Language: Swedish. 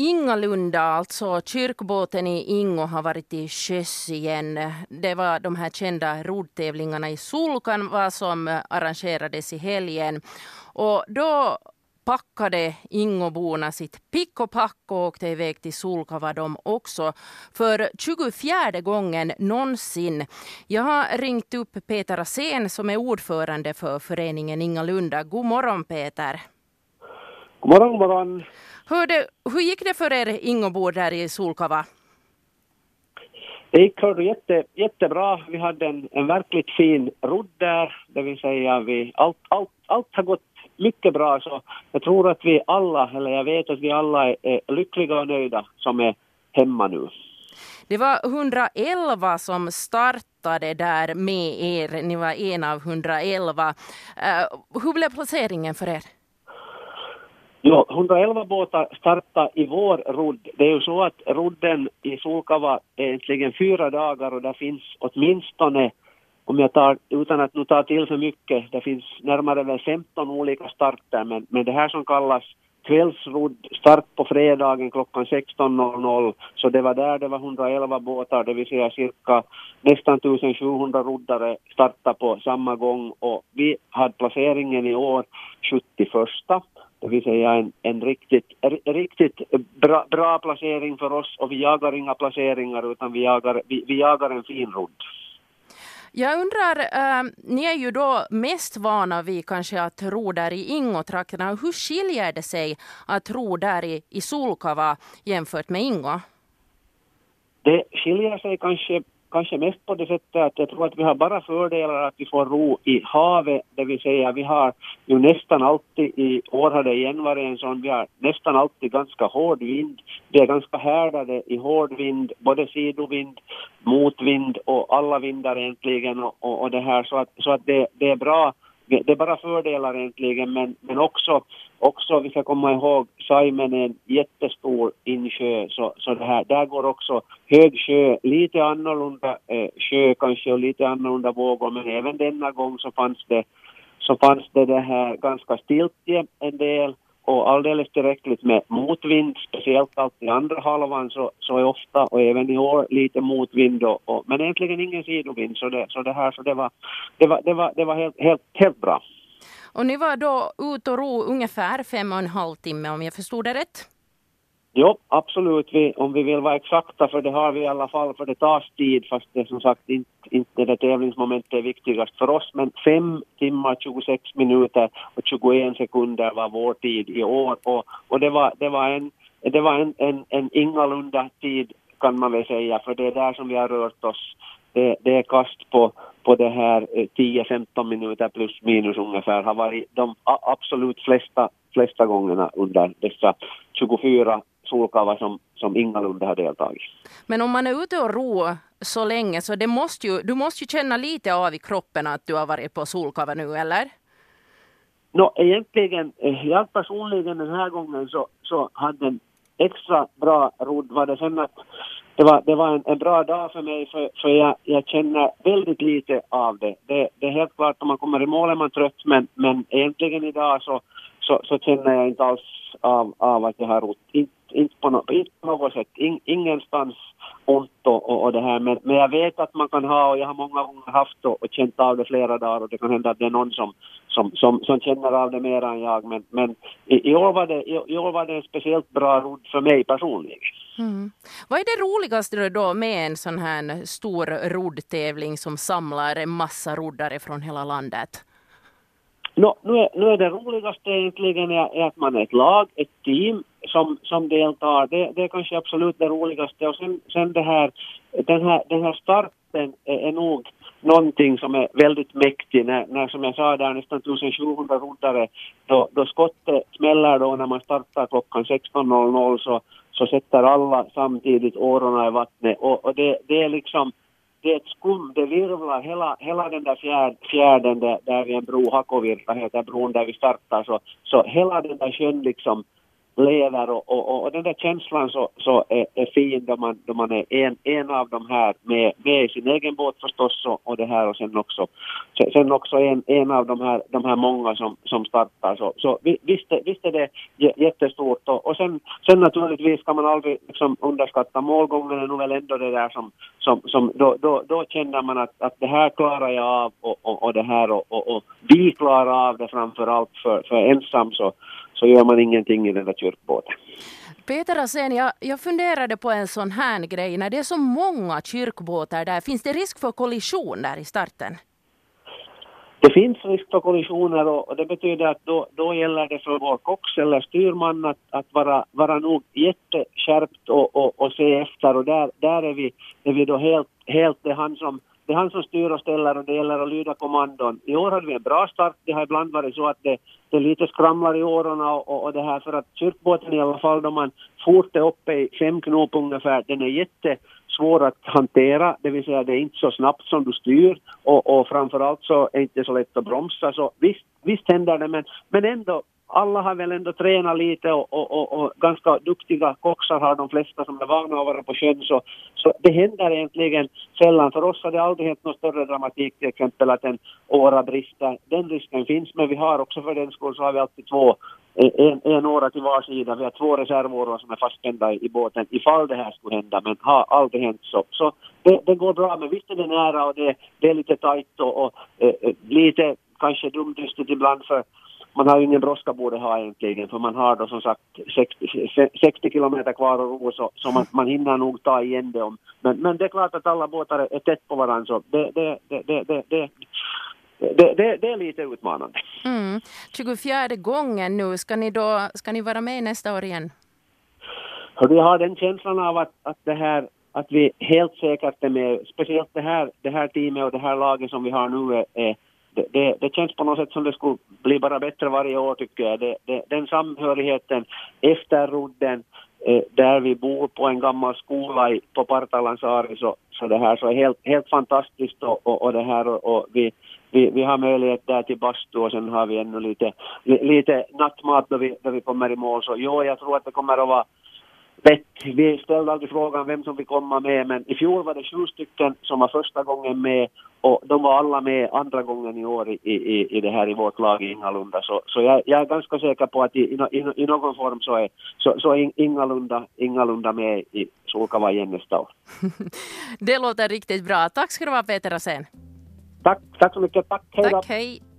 Ingalunda, alltså kyrkbåten i Ingo har varit i sjöss igen. Det var de här kända roddtävlingarna i Sulkan som arrangerades i helgen. Och då packade Ingoborna sitt pick och pack och åkte iväg till Sulkava de också för 24 gången någonsin. Jag har ringt upp Peter Asén som är ordförande för föreningen Ingalunda. God morgon Peter! God morgon, god morgon! Hur, det, hur gick det för er Ingobor där i Sulkava? Det gick jätte, jättebra. Vi hade en, en verkligt fin rodd där, det vill säga vi, allt, allt, allt har gått mycket bra. Så jag tror att vi alla, eller jag vet att vi alla är, är lyckliga och nöjda som är hemma nu. Det var 111 som startade där med er. Ni var en av 111. Uh, hur blev placeringen för er? Ja, 111 båtar startade i vår rodd. Det är ju så att rodden i Sulkava är egentligen fyra dagar och där finns åtminstone om jag tar, utan att nu ta till för mycket, det finns närmare väl 15 olika starter, men, men det här som kallas kvällsrodd, start på fredagen klockan 16.00, så det var där det var 111 båtar, det vill säga cirka nästan 1700 roddare startade på samma gång. Och vi hade placeringen i år 71 det vill säga en, en riktigt, riktigt bra, bra placering för oss och vi jagar inga placeringar utan vi jagar, vi, vi jagar en fin rodd. Jag undrar, äh, ni är ju då mest vana vid kanske att ro där i Ingotrakterna. Hur skiljer det sig att ro där i, i Sulkava jämfört med Ingo? Det skiljer sig kanske kanske mest på det sättet att jag tror att vi har bara fördelar att vi får ro i havet, det vill säga vi har ju nästan alltid, i år har det igen varit en sån, vi har nästan alltid ganska hård vind. Vi är ganska härdade i hård vind, både sidovind, motvind och alla vindar egentligen och, och, och det här så att, så att det, det är bra det är bara fördelar egentligen men, men också, också vi ska komma ihåg Saimen är en jättestor insjö så, så det här, där går också hög sjö, lite annorlunda eh, sjö kanske och lite annorlunda vågor men även denna gång så fanns det så fanns det det här ganska stiltje en del och alldeles tillräckligt med motvind, speciellt alltid i andra halvan så, så är ofta och även i år lite motvind och, och, men egentligen ingen sidovind så det, så det här så det var, det var, det var, det var helt, helt, helt bra. Och ni var då ute och ro ungefär fem och en halv timme om jag förstod det rätt? Jo, absolut. Vi, om vi vill vara exakta, för det har vi i alla fall, för det tar tid, fast det som sagt inte, inte det tävlingsmomentet är viktigast för oss. Men 5 timmar, 26 minuter och 21 sekunder var vår tid i år. Och, och det var, det var, en, det var en, en, en ingalunda tid kan man väl säga, för det är där som vi har rört oss. Det, det är kast på, på det här eh, 10-15 minuter plus minus ungefär har varit de absolut flesta, flesta gångerna under dessa 24 solkava som, som ingalunda har deltagit. Men om man är ute och ro så länge så det måste ju, du måste ju känna lite av i kroppen att du har varit på solkava nu, eller? No, egentligen, eh, jag personligen den här gången så, så hade en extra bra rodd var det sen att det var, det var en, en bra dag för mig för, för jag, jag känner väldigt lite av det. det. Det är helt klart om man kommer i mål är man trött men, men egentligen idag så, så, så känner jag inte alls av, av att jag har rott. Inte inte på, no, inte på något sätt, In, ingenstans ont och, och, och, det här. Men, men jag vet att man kan ha, och jag har många gånger haft och, och känt av det flera dagar och det kan hända att det är någon som, som, som, som känner av det mer än jag. Men, men i, i, år var det, i, i år var det en speciellt bra rodd för mig personligen. Mm. Vad är det roligaste då med en sån här stor roddtävling som samlar en massa roddare från hela landet? No, nu, är, nu är det roligaste egentligen är, att man är ett lag, ett team som, som deltar. Det, det är kanske absolut det roligaste. Och sen, sen det här, den, här, den här starten är, är nog någonting som är väldigt mäktig. När, när som jag sa där nästan 1700 roddare, då, då skottet smäller då när man startar klockan 16.00 så, så sätter alla samtidigt årorna i vattnet. Och, och det, det är liksom det är ett skum, det virvlar hela, hela den där fjärd, fjärden där, där vid en bro, Hakovirta heter bron där vi startar, så, så hela den där sjön liksom lever och, och, och den där känslan så, så är, är fin då man, då man är en, en av de här med, med i sin egen båt förstås och, och det här och sen också, sen också en, en av de här, de här många som, som startar. Så, så visst, visst är det jättestort och, och sen, sen naturligtvis kan man aldrig liksom underskatta målgången är nog väl ändå det där som, som, som då, då, då känner man att, att det här klarar jag av och, och, och det här och, och, och vi klarar av det framför allt för, för ensam så, så gör man ingenting i den där kyrkbåten. Peter Asen, jag, jag funderade på en sån här grej. När det är så många kyrkbåtar där, finns det risk för kollision där i starten? Det finns risk för kollisioner och, det betyder att då, då gäller det för vår kox eller styrman att, att vara, vara nog jätteskärpt och, och, och se efter och där, där är, vi, är vi då helt, helt det han som det är han som styr och ställer och det gäller att lyda kommandon. I år hade vi en bra start. Det har ibland varit så att det, det lite skramlar i åren och, och, och, det här för att kyrkbåten i alla fall då man fort är uppe i fem knop ungefär, den är jättesvår att hantera, det vill säga det är inte så snabbt som du styr och, och framförallt så är det inte så lätt att bromsa så visst, visst händer det men, men ändå alla har väl ändå tränat lite och, och, och, och, ganska duktiga koxar har de flesta som är vana att vara på sjön så, så det händer egentligen sällan. För oss har det aldrig hänt någon större dramatik till exempel att en åra brister. Den risken finns men vi har också för den skull så har vi alltid två en, en åra till var sida. Vi har två reservåror som är fastspända i båten ifall det här skulle hända men har aldrig hänt så. Så det, det går bra men visst är det nära och det, det är lite tajt och, och eh, eh lite kanske dumdristigt ibland för man har ju ingen brådska borde ha egentligen för man har då som sagt 60, 60 kilometer kvar att ro så, så man, man hinner nog ta igen det om. Men, men det är klart att alla båtar är tätt på varandra så det, det, det, det, det, det det, det, det, är lite utmanande. Mm. 24 gången nu, ska ni, då, ska ni vara med nästa år igen? Hör jag har den känslan av att, att, det här, att vi helt säkert är med, speciellt det här, det här teamet och det här laget som vi har nu är, är det, det, det, känns på något sätt som det skulle bli bara bättre varje år tycker jag. Det, det, den samhörigheten efter rodden, eh, där vi bor på en gammal skola i, på Partalansari så, så det här så är helt, helt fantastiskt och, och, och det här och, och vi, vi, vi har möjlighet där till bastu och sen har vi ännu lite, lite nattmat då vi, då vi kommer i mål så jo jag tror att det kommer att vara bett. Vi ställde aldrig frågan vem som vill komma med men i fjol var det sju stycken som var första gången med och de var alla med andra gången i år i, i, i det här i vårt lag ingalunda. Så, så jag, jag är ganska säker på att i, i, i någon form så är så, så ingalunda, ingalunda med i Solkava igen nästa år. det låter riktigt bra. Tack ska du ha Peter Asén. Tack, tack så mycket. Tack, hej Tack, hej.